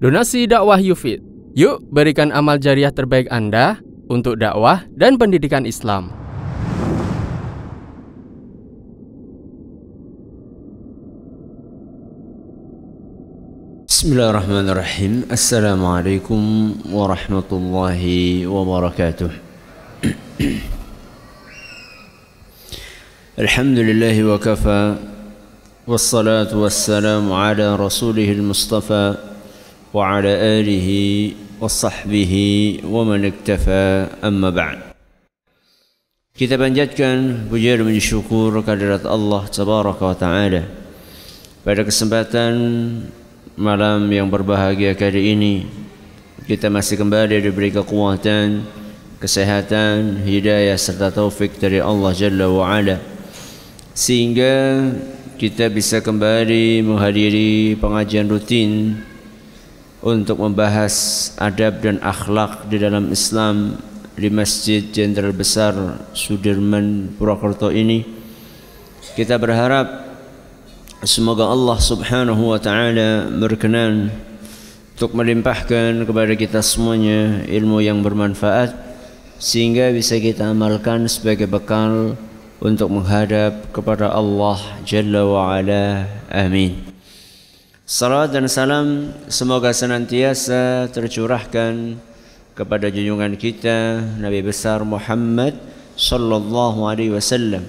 Donasi dakwah Yufid. Yuk berikan amal jariah terbaik Anda untuk dakwah dan pendidikan Islam. Bismillahirrahmanirrahim. Assalamualaikum warahmatullahi wabarakatuh. Alhamdulillah wa kafa wassalatu wassalamu ala rasulih al-mustafa وعلى آله وصحبه ومن اكتفى أما بعد Kita panjatkan puja dan syukur kehadirat Allah Tabaraka wa Ta'ala Pada kesempatan malam yang berbahagia kali ini Kita masih kembali diberi kekuatan, kesehatan, hidayah serta taufik dari Allah Jalla wa Ala Sehingga kita bisa kembali menghadiri pengajian rutin untuk membahas adab dan akhlak di dalam Islam di Masjid Jenderal Besar Sudirman Purwokerto ini kita berharap semoga Allah Subhanahu wa taala berkenan untuk melimpahkan kepada kita semuanya ilmu yang bermanfaat sehingga bisa kita amalkan sebagai bekal untuk menghadap kepada Allah Jalla wa ala. Amin. Salam dan salam semoga senantiasa tercurahkan kepada junjungan kita Nabi besar Muhammad sallallahu alaihi wasallam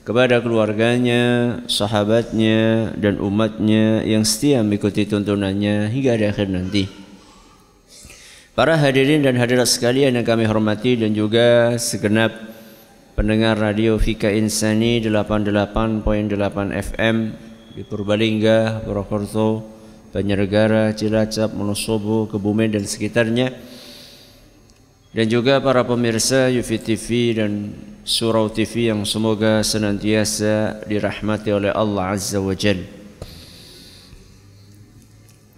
kepada keluarganya, sahabatnya dan umatnya yang setia mengikuti tuntunannya hingga di akhir nanti. Para hadirin dan hadirat sekalian yang kami hormati dan juga segenap pendengar radio Fika Insani 88.8 FM di Purbalingga, Purwokerto, Banjarnegara, Cilacap, Wonosobo, Kebumen dan sekitarnya dan juga para pemirsa Yufi TV dan Surau TV yang semoga senantiasa dirahmati oleh Allah Azza wa Jal.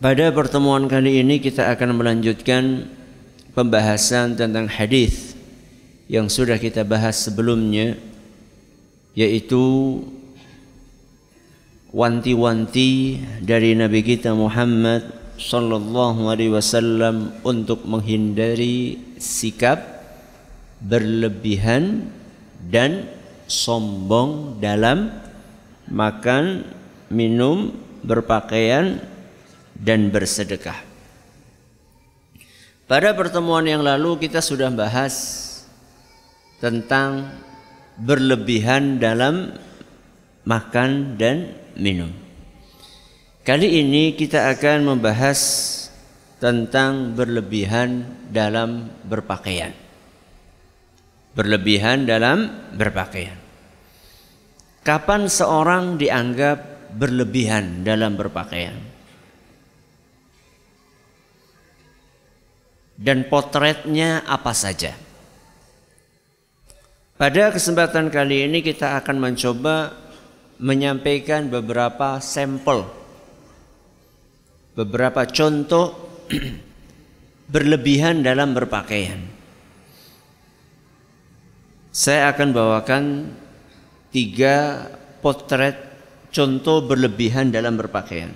Pada pertemuan kali ini kita akan melanjutkan pembahasan tentang hadis yang sudah kita bahas sebelumnya yaitu wanti-wanti dari Nabi kita Muhammad sallallahu alaihi wasallam untuk menghindari sikap berlebihan dan sombong dalam makan, minum, berpakaian dan bersedekah. Pada pertemuan yang lalu kita sudah bahas tentang berlebihan dalam makan dan minum. Kali ini kita akan membahas tentang berlebihan dalam berpakaian. Berlebihan dalam berpakaian. Kapan seorang dianggap berlebihan dalam berpakaian? Dan potretnya apa saja? Pada kesempatan kali ini kita akan mencoba menyampaikan beberapa sampel beberapa contoh berlebihan dalam berpakaian. Saya akan bawakan tiga potret contoh berlebihan dalam berpakaian.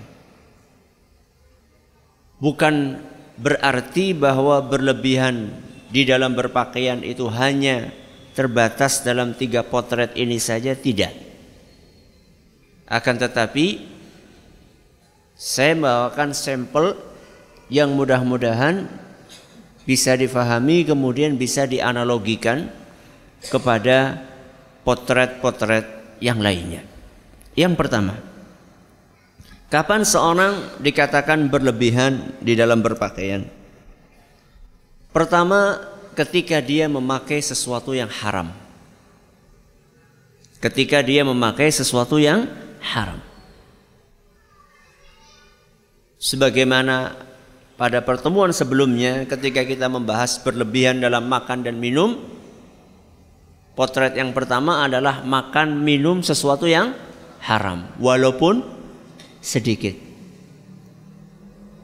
Bukan berarti bahwa berlebihan di dalam berpakaian itu hanya terbatas dalam tiga potret ini saja, tidak. Akan tetapi saya membawakan sampel yang mudah-mudahan bisa difahami kemudian bisa dianalogikan kepada potret-potret yang lainnya. Yang pertama, kapan seorang dikatakan berlebihan di dalam berpakaian? Pertama, ketika dia memakai sesuatu yang haram. Ketika dia memakai sesuatu yang haram. Sebagaimana pada pertemuan sebelumnya ketika kita membahas berlebihan dalam makan dan minum, potret yang pertama adalah makan minum sesuatu yang haram walaupun sedikit.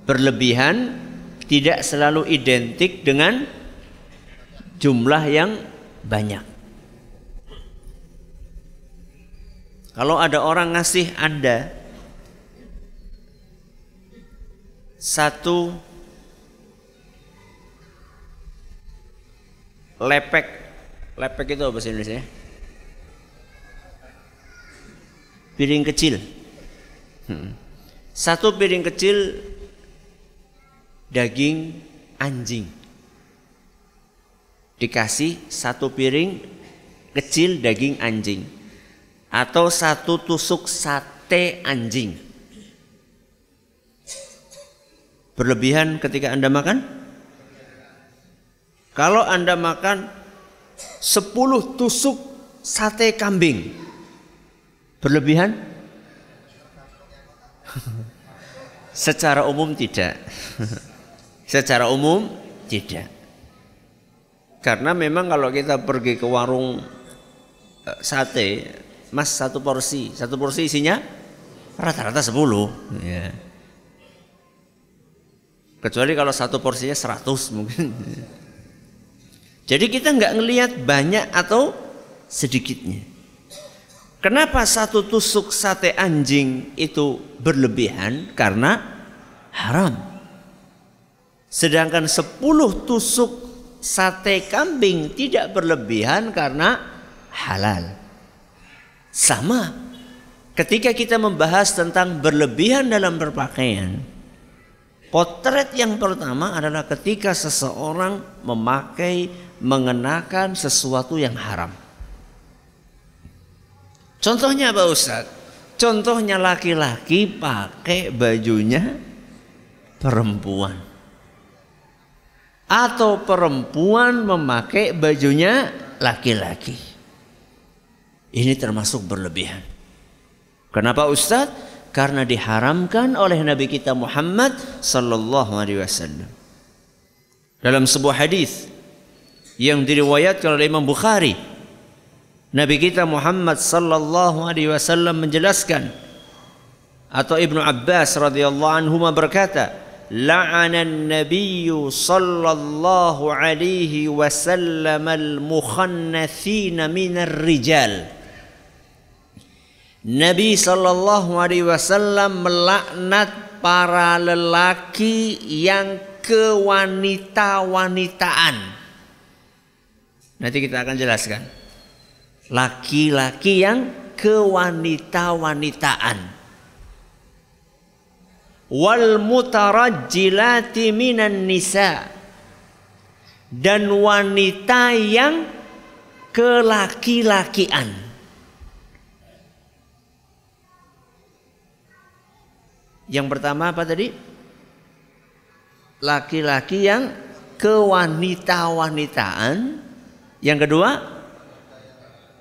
Berlebihan tidak selalu identik dengan jumlah yang banyak. Kalau ada orang ngasih Anda satu lepek lepek itu apa bahasa Indonesia? Piring kecil. Hmm. satu piring kecil daging anjing. Dikasih satu piring kecil daging anjing atau satu tusuk sate anjing berlebihan ketika anda makan kalau Anda makan 10 tusuk sate kambing berlebihan? Secara umum tidak. Secara umum tidak. Karena memang kalau kita pergi ke warung eh, sate, mas satu porsi, satu porsi isinya rata-rata 10. Ya. Kecuali kalau satu porsinya 100 mungkin. Jadi kita nggak ngelihat banyak atau sedikitnya. Kenapa satu tusuk sate anjing itu berlebihan? Karena haram. Sedangkan sepuluh tusuk sate kambing tidak berlebihan karena halal. Sama ketika kita membahas tentang berlebihan dalam berpakaian. Potret yang pertama adalah ketika seseorang memakai mengenakan sesuatu yang haram. Contohnya apa Ustaz? Contohnya laki-laki pakai bajunya perempuan. Atau perempuan memakai bajunya laki-laki. Ini termasuk berlebihan. Kenapa Ustaz? Karena diharamkan oleh Nabi kita Muhammad sallallahu alaihi wasallam. Dalam sebuah hadis yang diriwayatkan oleh Imam Bukhari. Nabi kita Muhammad sallallahu alaihi wasallam menjelaskan atau Ibnu Abbas radhiyallahu anhu berkata, "La'ana an-nabiy sallallahu alaihi wasallam al-mukhannathina minar rijal." Nabi sallallahu alaihi wasallam melaknat para lelaki yang kewanita-wanitaan. Nanti kita akan jelaskan. Laki-laki yang kewanita-wanitaan. Wal mutarajjilati minan nisa. Dan wanita yang kelaki-lakian. Yang pertama apa tadi? Laki-laki yang kewanita-wanitaan yang kedua,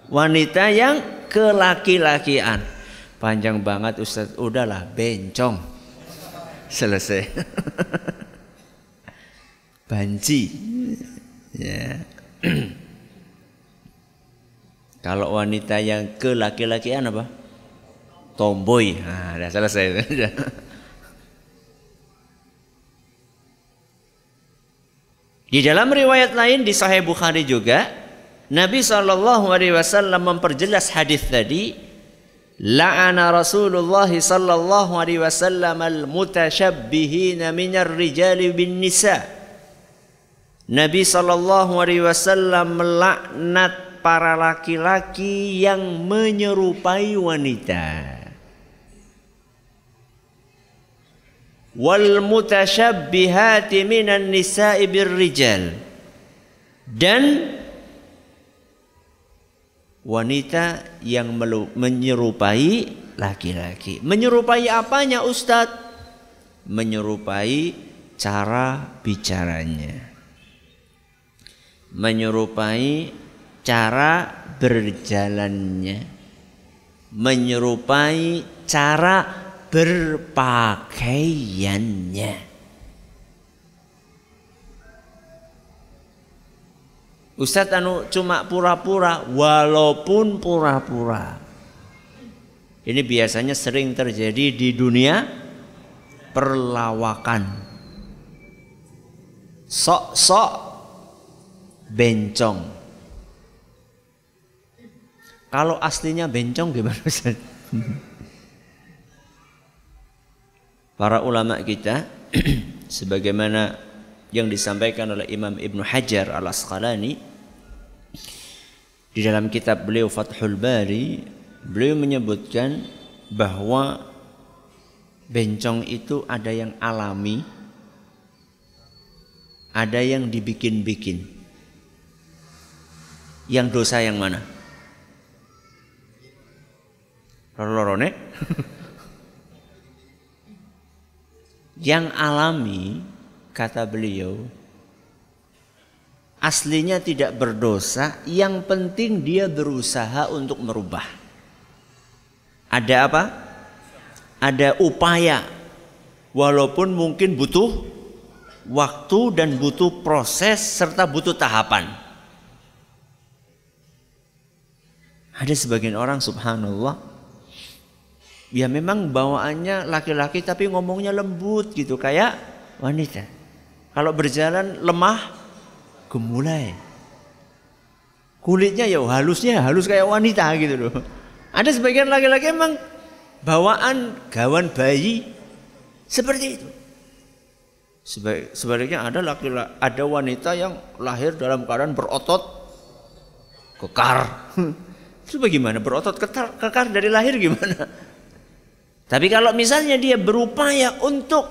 wanita yang kelaki-lakian. Panjang banget Ustaz, udahlah bencong. Selesai. Banci. Ya. Kalau wanita yang kelaki-lakian apa? Tomboy. Nah, udah selesai. Di dalam riwayat lain di Sahih Bukhari juga Nabi sallallahu alaihi wasallam memperjelas hadis tadi la'ana Rasulullah sallallahu alaihi wasallam al-mutasyabbihina minar rijali bin nisa Nabi sallallahu alaihi wasallam melaknat para laki-laki yang menyerupai wanita wal mutasyabbihati minan nisa'i birrijal dan wanita yang menyerupai laki-laki. Menyerupai apanya Ustadz? Menyerupai cara bicaranya. Menyerupai cara berjalannya. Menyerupai cara berpakaiannya. Ustadz anu cuma pura-pura walaupun pura-pura. Ini biasanya sering terjadi di dunia perlawakan. Sok-sok bencong. Kalau aslinya bencong gimana Ustaz? para ulama kita sebagaimana yang disampaikan oleh Imam Ibn Hajar Al-Asqalani di dalam kitab beliau Fathul Bari beliau menyebutkan bahwa bencong itu ada yang alami ada yang dibikin-bikin. Yang dosa yang mana? Lorone yang alami kata beliau aslinya tidak berdosa yang penting dia berusaha untuk merubah. Ada apa? Ada upaya. Walaupun mungkin butuh waktu dan butuh proses serta butuh tahapan. Ada sebagian orang subhanallah ya memang bawaannya laki-laki tapi ngomongnya lembut gitu kayak wanita. Kalau berjalan lemah gemulai. Kulitnya ya halusnya halus kayak wanita gitu loh. Ada sebagian laki-laki emang bawaan gawan bayi seperti itu. Sebaliknya ada laki-laki ada wanita yang lahir dalam keadaan berotot kekar. Itu bagaimana? Berotot kekar, kekar dari lahir gimana? Tapi kalau misalnya dia berupaya untuk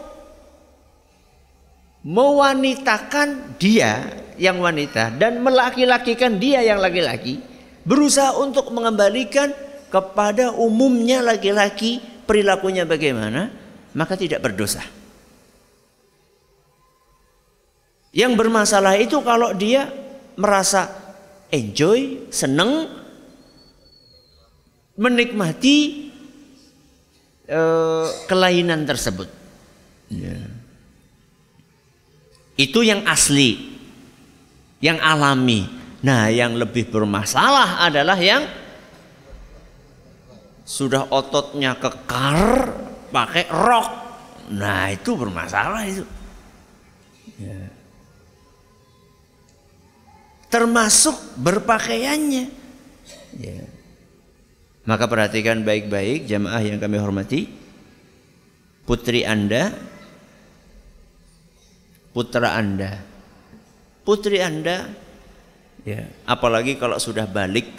mewanitakan dia yang wanita dan melaki-lakikan dia yang laki-laki, berusaha untuk mengembalikan kepada umumnya laki-laki perilakunya bagaimana, maka tidak berdosa. Yang bermasalah itu kalau dia merasa enjoy, senang, menikmati Eh, kelainan tersebut. Ya. Itu yang asli, yang alami. Nah, yang lebih bermasalah adalah yang sudah ototnya kekar pakai rok. Nah, itu bermasalah itu. Ya. Termasuk berpakaiannya. Ya. Maka perhatikan baik-baik jamaah yang kami hormati. Putri Anda, putra Anda, putri Anda, ya, apalagi kalau sudah balik,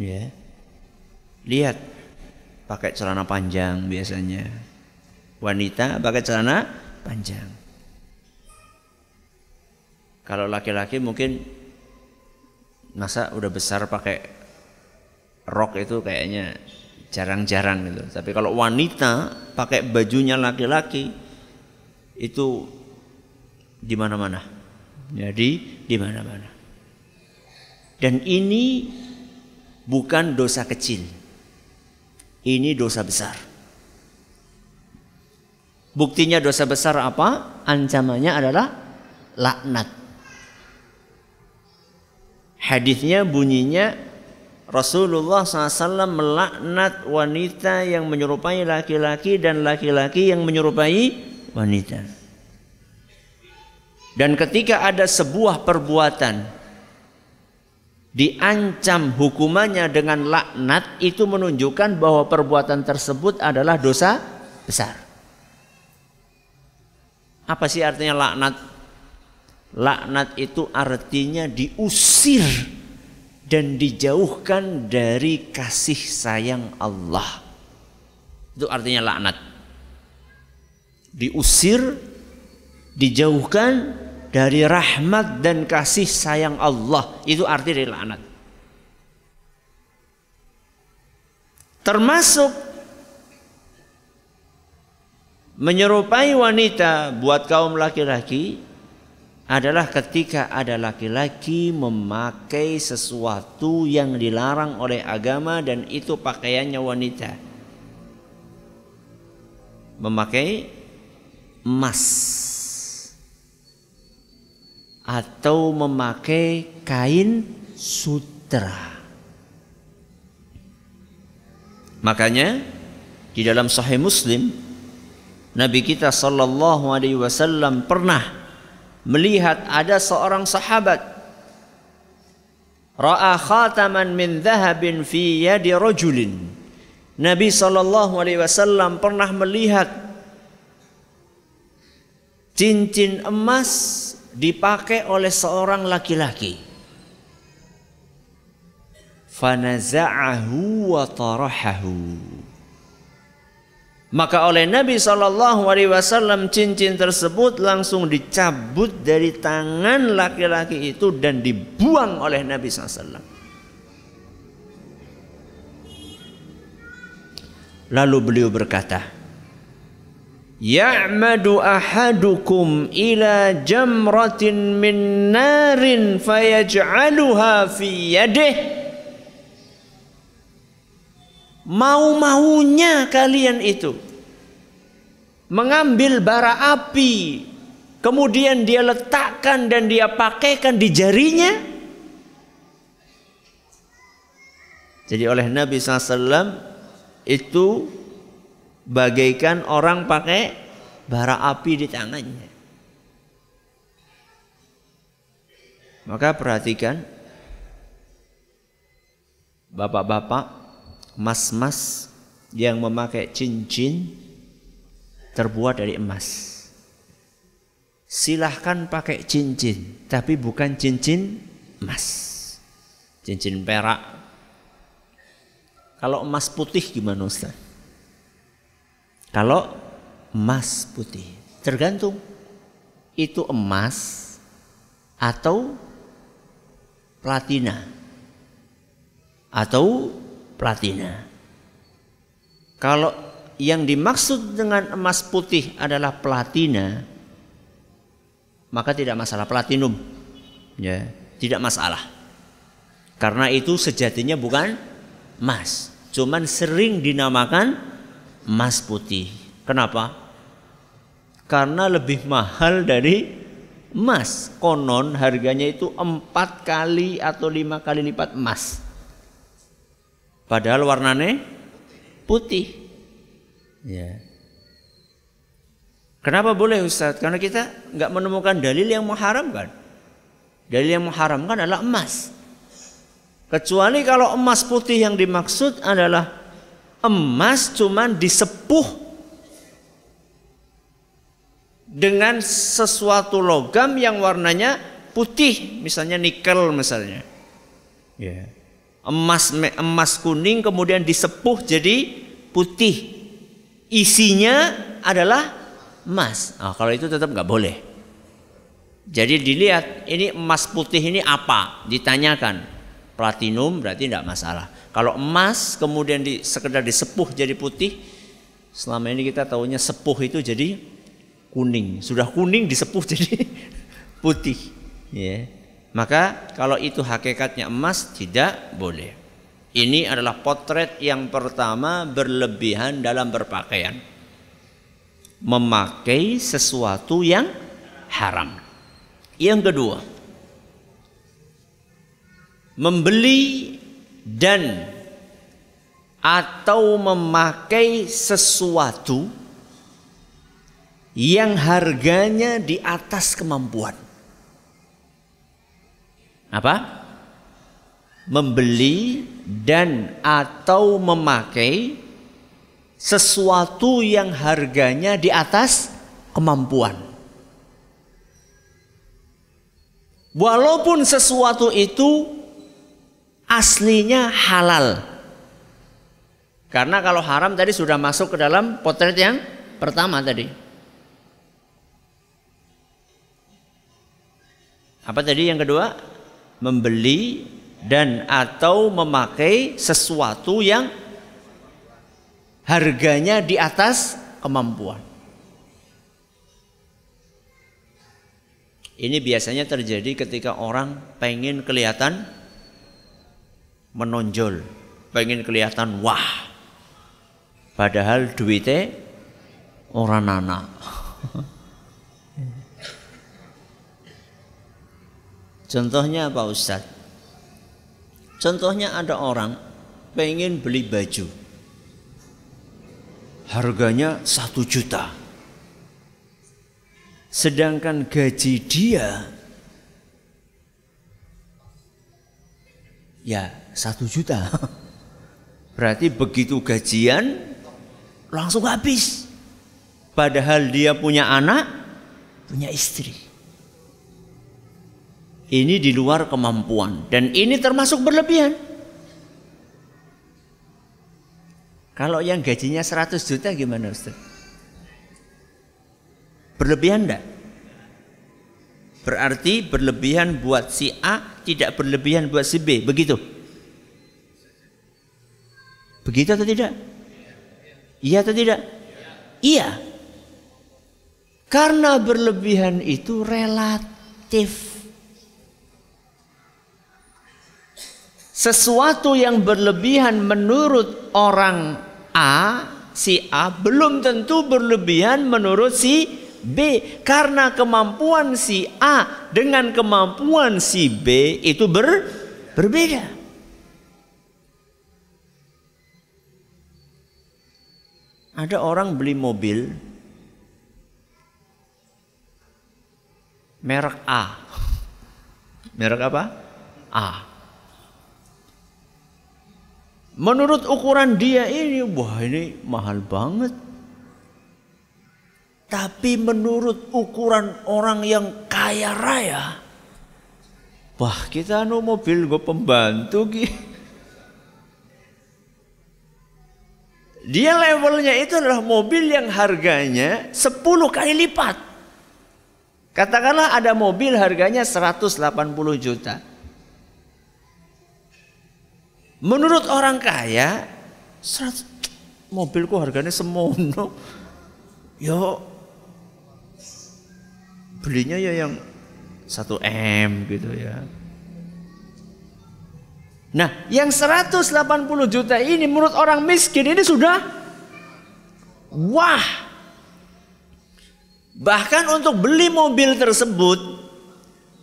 ya, lihat pakai celana panjang biasanya, wanita pakai celana panjang. Kalau laki-laki mungkin masa udah besar pakai rok itu kayaknya jarang-jarang gitu. Tapi kalau wanita pakai bajunya laki-laki itu di mana-mana. Jadi di mana-mana. Dan ini bukan dosa kecil. Ini dosa besar. Buktinya dosa besar apa? Ancamannya adalah laknat. Hadisnya bunyinya Rasulullah SAW melaknat wanita yang menyerupai laki-laki dan laki-laki yang menyerupai wanita. Dan ketika ada sebuah perbuatan diancam hukumannya dengan laknat itu menunjukkan bahwa perbuatan tersebut adalah dosa besar. Apa sih artinya laknat? Laknat itu artinya diusir dan dijauhkan dari kasih sayang Allah. Itu artinya laknat. Diusir, dijauhkan dari rahmat dan kasih sayang Allah. Itu arti dari laknat. Termasuk menyerupai wanita buat kaum laki-laki adalah ketika ada laki-laki memakai sesuatu yang dilarang oleh agama dan itu pakaiannya wanita. Memakai emas atau memakai kain sutra. Makanya di dalam Sahih Muslim Nabi kita sallallahu alaihi wasallam pernah melihat ada seorang sahabat ra'a khataman min dhahabin fi yadi rajulin Nabi sallallahu alaihi wasallam pernah melihat cincin emas dipakai oleh seorang laki-laki. Fanaza'ahu wa tarahahu. Maka oleh Nabi Shallallahu Alaihi Wasallam cincin tersebut langsung dicabut dari tangan laki-laki itu dan dibuang oleh Nabi SAW. Lalu beliau berkata, Ya'madu ahadukum ila jamratin min narin fayaj'aluha fi yadih mau-maunya kalian itu mengambil bara api kemudian dia letakkan dan dia pakaikan di jarinya. Jadi oleh Nabi SAW itu bagaikan orang pakai bara api di tangannya. Maka perhatikan bapak-bapak mas-mas yang memakai cincin terbuat dari emas. Silahkan pakai cincin, tapi bukan cincin emas. Cincin perak. Kalau emas putih gimana Ustaz? Kalau emas putih, tergantung itu emas atau platina atau platina. Kalau yang dimaksud dengan emas putih adalah platina, maka tidak masalah platinum. Ya, tidak masalah. Karena itu sejatinya bukan emas, cuman sering dinamakan emas putih. Kenapa? Karena lebih mahal dari emas. Konon harganya itu empat kali atau lima kali lipat emas. Padahal warnanya putih. Ya. Kenapa boleh Ustaz? Karena kita nggak menemukan dalil yang mengharamkan. Dalil yang mengharamkan adalah emas. Kecuali kalau emas putih yang dimaksud adalah emas cuman disepuh dengan sesuatu logam yang warnanya putih, misalnya nikel misalnya. Yeah emas emas kuning kemudian disepuh jadi putih. Isinya adalah emas. Nah, kalau itu tetap nggak boleh. Jadi dilihat ini emas putih ini apa? Ditanyakan. Platinum berarti tidak masalah. Kalau emas kemudian di, sekedar disepuh jadi putih selama ini kita tahunya sepuh itu jadi kuning. Sudah kuning disepuh jadi putih. Ya. yeah. Maka kalau itu hakikatnya emas tidak boleh. Ini adalah potret yang pertama berlebihan dalam berpakaian. Memakai sesuatu yang haram. Yang kedua, membeli dan atau memakai sesuatu yang harganya di atas kemampuan apa? Membeli dan atau memakai sesuatu yang harganya di atas kemampuan. Walaupun sesuatu itu aslinya halal. Karena kalau haram tadi sudah masuk ke dalam potret yang pertama tadi. Apa tadi yang kedua? Membeli dan atau memakai sesuatu yang harganya di atas kemampuan. Ini biasanya terjadi ketika orang pengen kelihatan menonjol, pengen kelihatan wah. Padahal duitnya orang anak. Contohnya apa Ustaz? Contohnya ada orang pengen beli baju. Harganya satu juta. Sedangkan gaji dia ya satu juta. Berarti begitu gajian langsung habis. Padahal dia punya anak punya istri. Ini di luar kemampuan dan ini termasuk berlebihan. Kalau yang gajinya 100 juta gimana Ustaz? Berlebihan enggak? Berarti berlebihan buat si A, tidak berlebihan buat si B. Begitu? Begitu atau tidak? Iya atau tidak? Iya. Karena berlebihan itu relatif. Sesuatu yang berlebihan menurut orang A, si A belum tentu berlebihan menurut si B karena kemampuan si A dengan kemampuan si B itu ber, berbeda. Ada orang beli mobil merek A. Merek apa? A. Menurut ukuran dia ini, wah ini mahal banget. Tapi menurut ukuran orang yang kaya raya, wah kita anu mobil gue pembantu ki. Dia levelnya itu adalah mobil yang harganya 10 kali lipat. Katakanlah ada mobil harganya 180 juta. Menurut orang kaya, 100, mobilku harganya semono. Yo belinya ya yang 1 M gitu ya. Nah, yang 180 juta ini menurut orang miskin ini sudah wah. Bahkan untuk beli mobil tersebut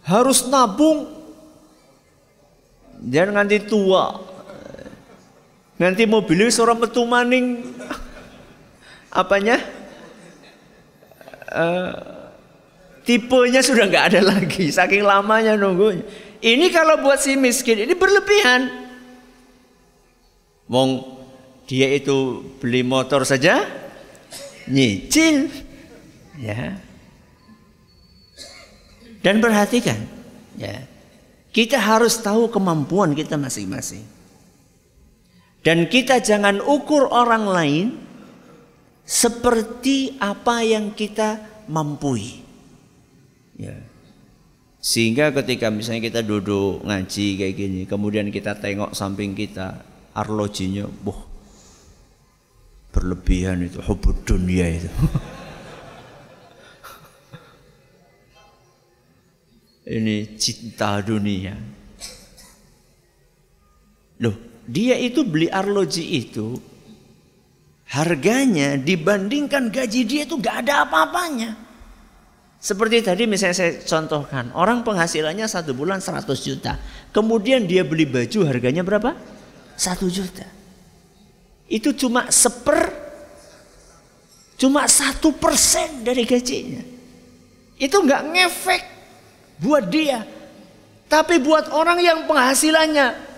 harus nabung jangan nanti tua. Nanti mobilnya seorang metu maning. Apanya? Uh, tipenya sudah nggak ada lagi. Saking lamanya nunggunya ini kalau buat si miskin ini berlebihan. Wong dia itu beli motor saja nyicil. Ya. Dan perhatikan ya. Kita harus tahu kemampuan kita masing-masing dan kita jangan ukur orang lain seperti apa yang kita mampui. Ya. Sehingga ketika misalnya kita duduk ngaji kayak gini, kemudian kita tengok samping kita, arlojinya, boh, berlebihan itu, hubud dunia itu. Ini cinta dunia. Loh, dia itu beli arloji itu harganya dibandingkan gaji dia itu gak ada apa-apanya. Seperti tadi misalnya saya contohkan, orang penghasilannya satu bulan 100 juta. Kemudian dia beli baju harganya berapa? Satu juta. Itu cuma seper, cuma satu persen dari gajinya. Itu nggak ngefek buat dia. Tapi buat orang yang penghasilannya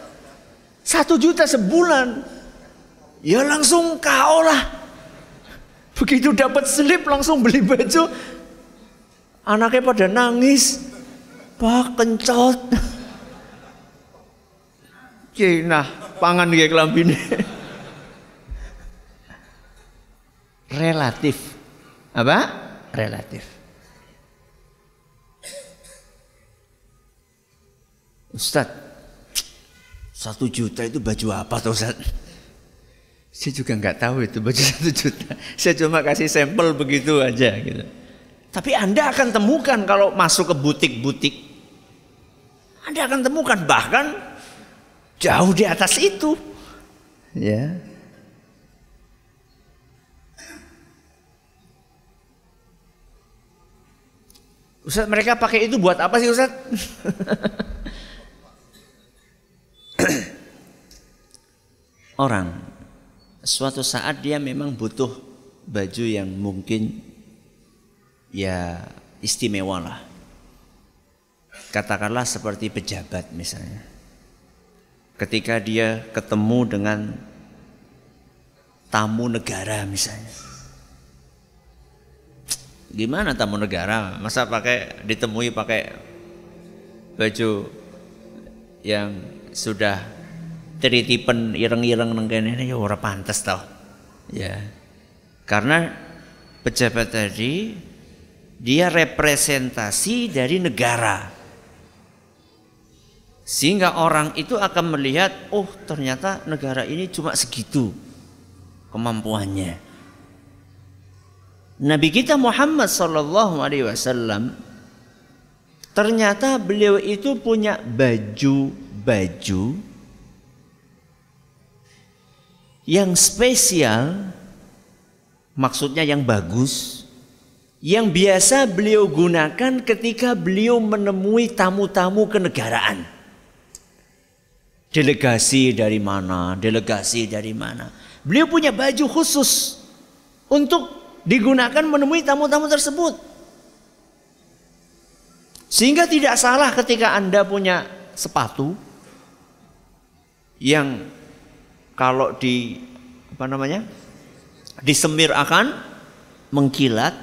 satu juta sebulan, ya langsung kau lah. Begitu dapat slip langsung beli baju Anaknya pada nangis. Pak kencot. Nah, pangan kayak kelambine. Relatif. Apa? Relatif. Ustad, satu juta itu baju apa tuh Ustad? Saya juga nggak tahu itu baju satu juta. Saya cuma kasih sampel begitu aja gitu. Tapi Anda akan temukan kalau masuk ke butik-butik. Anda akan temukan bahkan jauh di atas itu. Ya. Ustaz mereka pakai itu buat apa sih Ustaz? Orang suatu saat dia memang butuh baju yang mungkin ya istimewa lah. Katakanlah seperti pejabat misalnya. Ketika dia ketemu dengan tamu negara misalnya. Gimana tamu negara? Masa pakai ditemui pakai baju yang sudah teritipen ireng-ireng ini ya ora pantas tau. Ya. Karena pejabat tadi dia representasi dari negara. Sehingga orang itu akan melihat, oh ternyata negara ini cuma segitu kemampuannya. Nabi kita Muhammad Sallallahu Alaihi Wasallam ternyata beliau itu punya baju-baju yang spesial, maksudnya yang bagus, yang biasa beliau gunakan ketika beliau menemui tamu-tamu kenegaraan. Delegasi dari mana, delegasi dari mana. Beliau punya baju khusus untuk digunakan menemui tamu-tamu tersebut. Sehingga tidak salah ketika Anda punya sepatu yang kalau di apa namanya? disemir akan mengkilat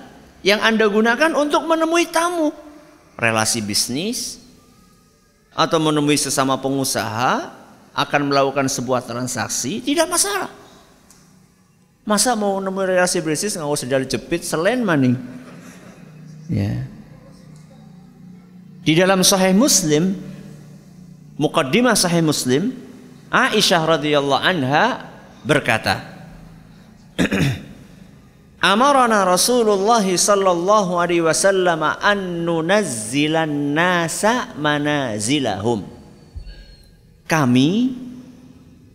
yang Anda gunakan untuk menemui tamu, relasi bisnis atau menemui sesama pengusaha akan melakukan sebuah transaksi tidak masalah. Masa mau nemu relasi bisnis nggak usah dari jepit selain maning. Ya. Di dalam Sahih Muslim, mukaddimah Sahih Muslim, Aisyah radhiyallahu anha berkata, Amarana Rasulullah sallallahu alaihi wasallam an nunazzilan nasa manazilahum kami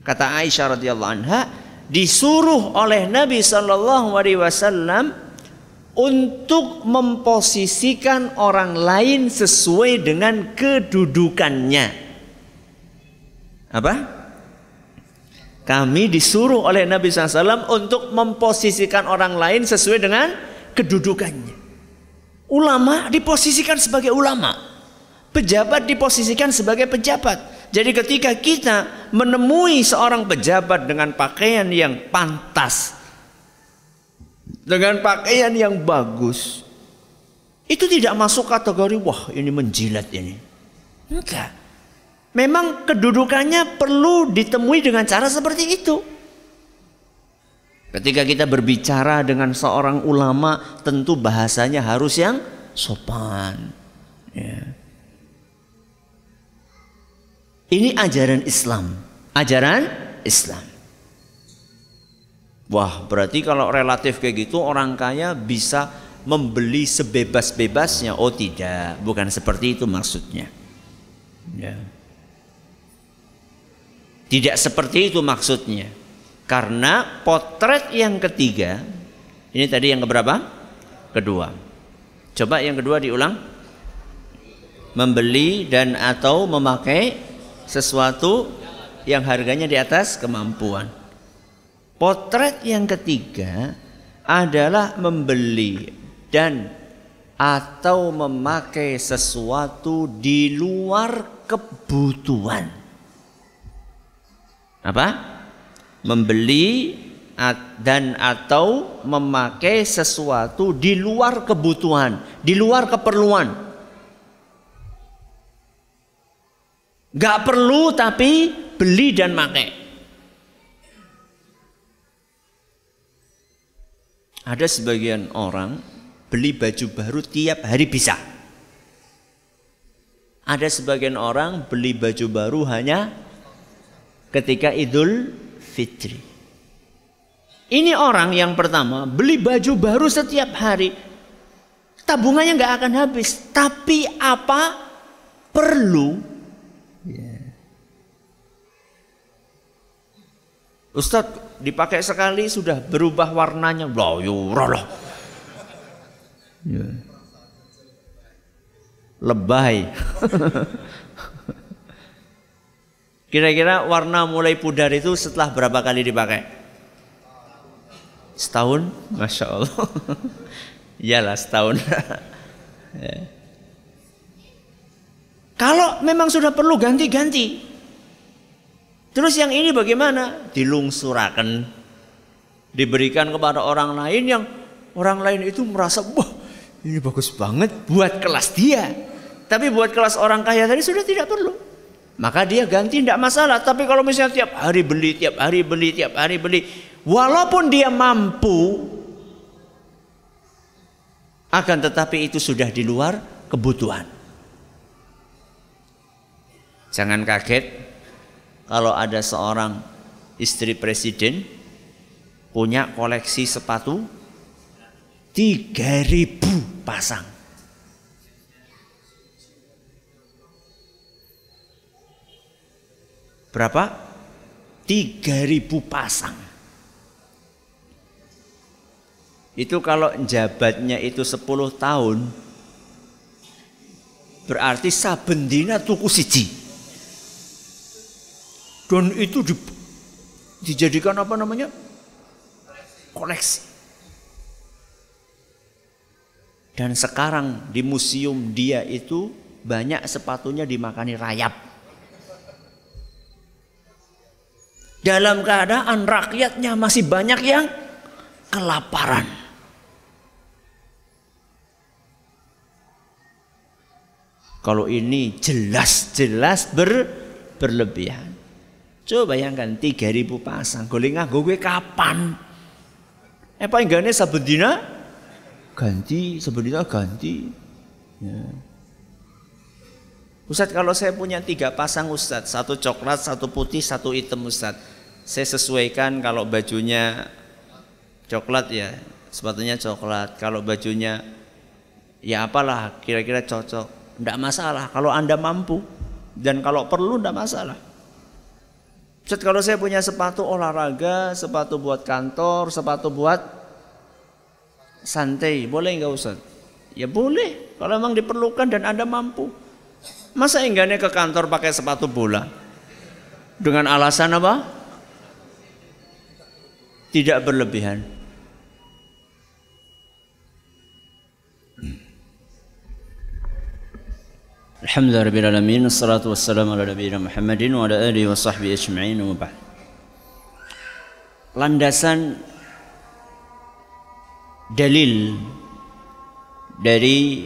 kata Aisyah radhiyallahu anha disuruh oleh Nabi sallallahu alaihi wasallam untuk memposisikan orang lain sesuai dengan kedudukannya. Apa? Kami disuruh oleh Nabi SAW untuk memposisikan orang lain sesuai dengan kedudukannya. Ulama diposisikan sebagai ulama. Pejabat diposisikan sebagai pejabat. Jadi ketika kita menemui seorang pejabat dengan pakaian yang pantas, dengan pakaian yang bagus, itu tidak masuk kategori wah ini menjilat ini. Enggak. Memang kedudukannya perlu ditemui dengan cara seperti itu. Ketika kita berbicara dengan seorang ulama, tentu bahasanya harus yang sopan. Ya. Ini ajaran Islam. Ajaran Islam. Wah, berarti kalau relatif kayak gitu orang kaya bisa membeli sebebas-bebasnya. Oh tidak, bukan seperti itu maksudnya. Ya. Tidak seperti itu maksudnya. Karena potret yang ketiga, ini tadi yang keberapa? Kedua. Coba yang kedua diulang. Membeli dan atau memakai sesuatu yang harganya di atas kemampuan. Potret yang ketiga adalah membeli dan atau memakai sesuatu di luar kebutuhan. Apa? Membeli dan atau memakai sesuatu di luar kebutuhan, di luar keperluan. Gak perlu tapi beli dan pakai. Ada sebagian orang beli baju baru tiap hari bisa. Ada sebagian orang beli baju baru hanya ketika Idul Fitri. Ini orang yang pertama beli baju baru setiap hari. Tabungannya nggak akan habis. Tapi apa perlu Yeah. Ustadz dipakai sekali sudah berubah warnanya. Loh, yurah loh. Yeah. Lebay. Kira-kira warna mulai pudar itu setelah berapa kali dipakai? Setahun? Masya Allah. Iyalah setahun. ya. Kalau memang sudah perlu ganti-ganti. Terus yang ini bagaimana? Dilungsurakan. Diberikan kepada orang lain yang orang lain itu merasa, wah Ini bagus banget buat kelas dia. Tapi buat kelas orang kaya tadi sudah tidak perlu. Maka dia ganti tidak masalah. Tapi kalau misalnya tiap hari beli, tiap hari beli, tiap hari beli. Walaupun dia mampu. Akan tetapi itu sudah di luar kebutuhan. Jangan kaget kalau ada seorang istri presiden punya koleksi sepatu 3000 pasang. Berapa? 3000 pasang. Itu kalau jabatnya itu 10 tahun berarti saben dina tuku siji. Dan itu di, dijadikan apa namanya? koleksi. Dan sekarang di museum dia itu banyak sepatunya dimakani rayap. Dalam keadaan rakyatnya masih banyak yang kelaparan. Kalau ini jelas-jelas ber, berlebihan. Coba bayangkan 3000 pasang. Golek nganggo kapan? Eh enggaknya sabedina ganti, sabedina ganti. Ya. Ustaz kalau saya punya tiga pasang Ustaz, satu coklat, satu putih, satu hitam Ustaz. Saya sesuaikan kalau bajunya coklat ya, sepatunya coklat. Kalau bajunya ya apalah kira-kira cocok. Tidak masalah kalau Anda mampu dan kalau perlu tidak masalah. Ustaz kalau saya punya sepatu olahraga, sepatu buat kantor, sepatu buat santai, boleh nggak Ustaz? Ya boleh, kalau memang diperlukan dan Anda mampu. Masa enggaknya ke kantor pakai sepatu bola? Dengan alasan apa? Tidak berlebihan. Alhamdulillah rabbil alamin wassalatu wassalamu ala nabiyina Muhammadin wa ala alihi wa sahbihi ajma'in wa ba'd. Landasan dalil dari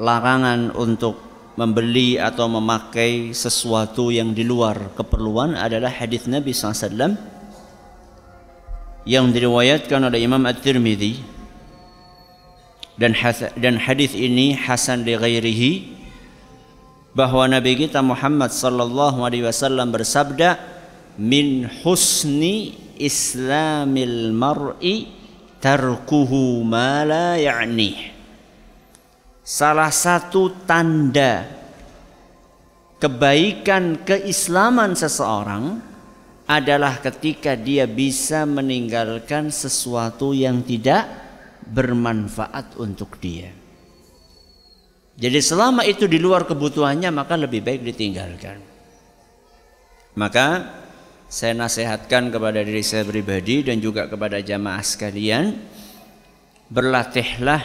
larangan untuk membeli atau memakai sesuatu yang di luar keperluan adalah hadis Nabi SAW yang diriwayatkan oleh Imam At-Tirmidzi dan dan hadis ini hasan li ghairihi bahwa Nabi kita Muhammad sallallahu alaihi wasallam bersabda min husni islamil mar'i tarkuhu ma la ya'ni. Salah satu tanda kebaikan keislaman seseorang adalah ketika dia bisa meninggalkan sesuatu yang tidak bermanfaat untuk dia. Jadi selama itu di luar kebutuhannya maka lebih baik ditinggalkan. Maka saya nasihatkan kepada diri saya pribadi dan juga kepada jamaah sekalian berlatihlah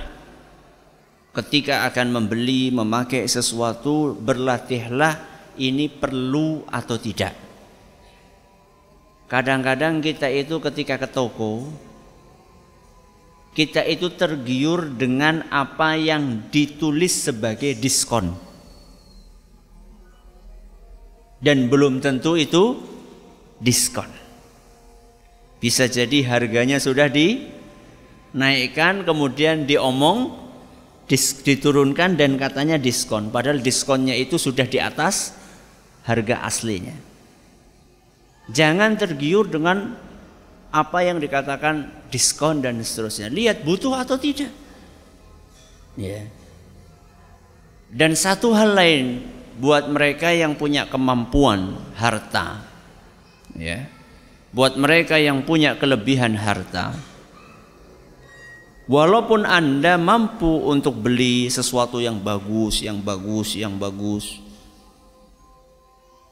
ketika akan membeli memakai sesuatu berlatihlah ini perlu atau tidak. Kadang-kadang kita itu ketika ke toko kita itu tergiur dengan apa yang ditulis sebagai diskon. Dan belum tentu itu diskon. Bisa jadi harganya sudah dinaikkan kemudian diomong diturunkan dan katanya diskon padahal diskonnya itu sudah di atas harga aslinya. Jangan tergiur dengan apa yang dikatakan diskon dan seterusnya. Lihat butuh atau tidak. Ya. Dan satu hal lain buat mereka yang punya kemampuan harta. Ya. Buat mereka yang punya kelebihan harta. Walaupun Anda mampu untuk beli sesuatu yang bagus, yang bagus, yang bagus,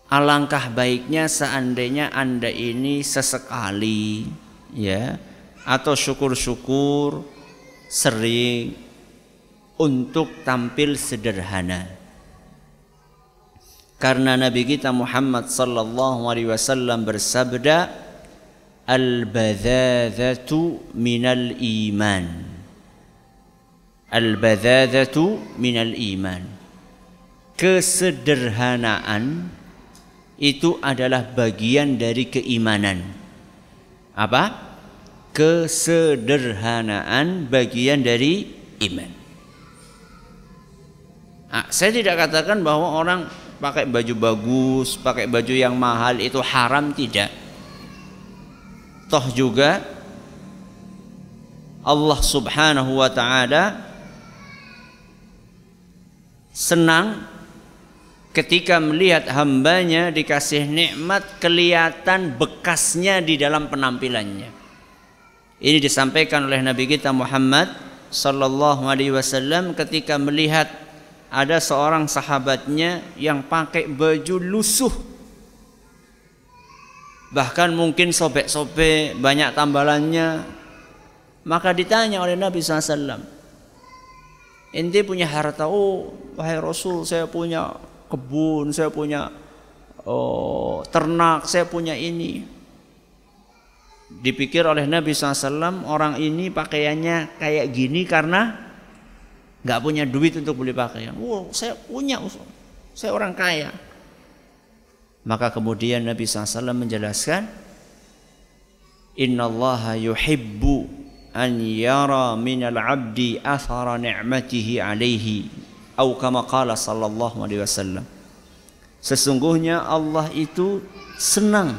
Alangkah baiknya seandainya Anda ini sesekali ya atau syukur-syukur sering untuk tampil sederhana. Karena Nabi kita Muhammad sallallahu alaihi wasallam bersabda al-badzadzatu minal iman. Al-badadatu minal iman. Kesederhanaan itu adalah bagian dari keimanan. Apa? Kesederhanaan bagian dari iman. Nah, saya tidak katakan bahwa orang pakai baju bagus, pakai baju yang mahal itu haram tidak. Toh juga Allah Subhanahu wa taala senang ketika melihat hambanya dikasih nikmat kelihatan bekasnya di dalam penampilannya. Ini disampaikan oleh Nabi kita Muhammad sallallahu alaihi wasallam ketika melihat ada seorang sahabatnya yang pakai baju lusuh. Bahkan mungkin sobek-sobek banyak tambalannya. Maka ditanya oleh Nabi SAW Ente punya harta, oh wahai Rasul saya punya kebun, saya punya oh, ternak, saya punya ini. Dipikir oleh Nabi SAW orang ini pakaiannya kayak gini karena nggak punya duit untuk beli pakaian. Oh saya punya, saya orang kaya. Maka kemudian Nabi SAW menjelaskan, Inna Allah yuhibbu an yara minal abdi athara ni'matihi alaihi atau kama qala sallallahu alaihi wasallam sesungguhnya Allah itu senang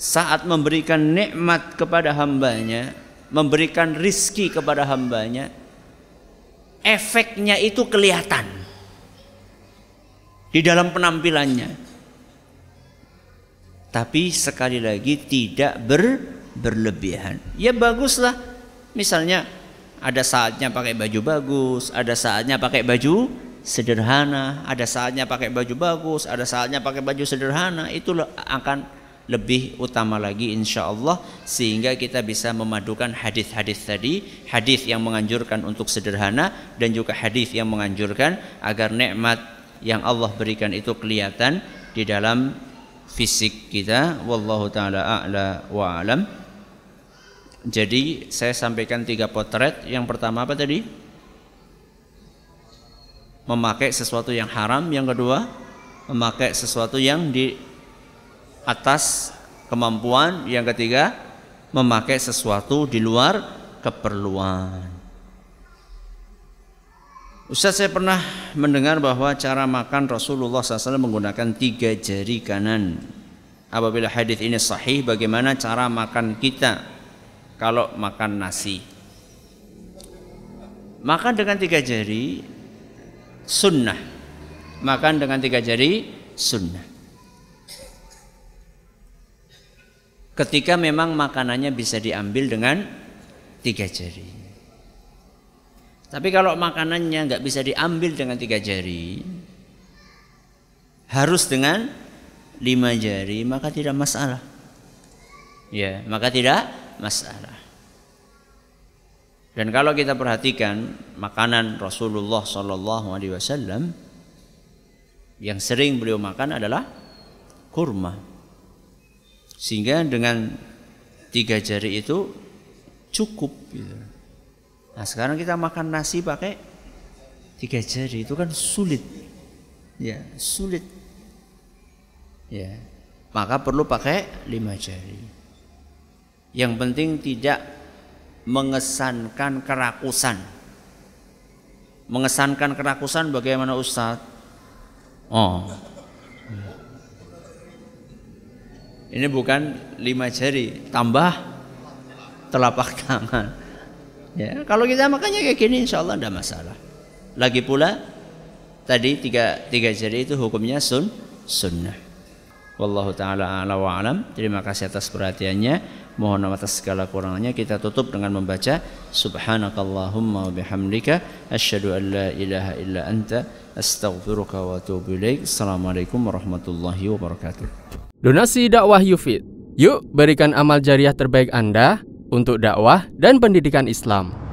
saat memberikan nikmat kepada hambanya memberikan rizki kepada hambanya efeknya itu kelihatan di dalam penampilannya tapi sekali lagi tidak ber berlebihan. Ya baguslah. Misalnya ada saatnya pakai baju bagus, ada saatnya pakai baju sederhana, ada saatnya pakai baju bagus, ada saatnya pakai baju sederhana. Itu akan lebih utama lagi insya Allah sehingga kita bisa memadukan hadis-hadis tadi hadis yang menganjurkan untuk sederhana dan juga hadis yang menganjurkan agar nikmat yang Allah berikan itu kelihatan di dalam fisik kita wallahu taala a'la wa alam jadi saya sampaikan tiga potret. Yang pertama apa tadi? Memakai sesuatu yang haram. Yang kedua, memakai sesuatu yang di atas kemampuan. Yang ketiga, memakai sesuatu di luar keperluan. Ustaz saya pernah mendengar bahwa cara makan Rasulullah SAW menggunakan tiga jari kanan. Apabila hadis ini sahih, bagaimana cara makan kita? Kalau makan nasi. Makan dengan tiga jari sunnah. Makan dengan tiga jari sunnah. Ketika memang makanannya bisa diambil dengan tiga jari. Tapi kalau makanannya nggak bisa diambil dengan tiga jari, harus dengan lima jari, maka tidak masalah. Ya, maka tidak masalah. Dan kalau kita perhatikan makanan Rasulullah Sallallahu Alaihi Wasallam yang sering beliau makan adalah kurma. Sehingga dengan tiga jari itu cukup. Gitu. Nah sekarang kita makan nasi pakai tiga jari itu kan sulit, ya sulit. Ya, maka perlu pakai lima jari. Yang penting tidak mengesankan kerakusan. Mengesankan kerakusan bagaimana Ustadz? Oh. Ini bukan lima jari, tambah telapak tangan. Ya, kalau kita makannya kayak gini insya Allah tidak masalah. Lagi pula tadi tiga, tiga jari itu hukumnya sun sunnah. Wallahu taala ala wa. Terima kasih atas perhatiannya. Mohon atas segala kurangannya kita tutup dengan membaca Subhanakallahumma wa bihamdika asyhadu an la ilaha illa anta astaghfiruka wa atubu ilaik. Assalamualaikum warahmatullahi wabarakatuh. Donasi dakwah Yufid. Yuk berikan amal jariah terbaik Anda untuk dakwah dan pendidikan Islam.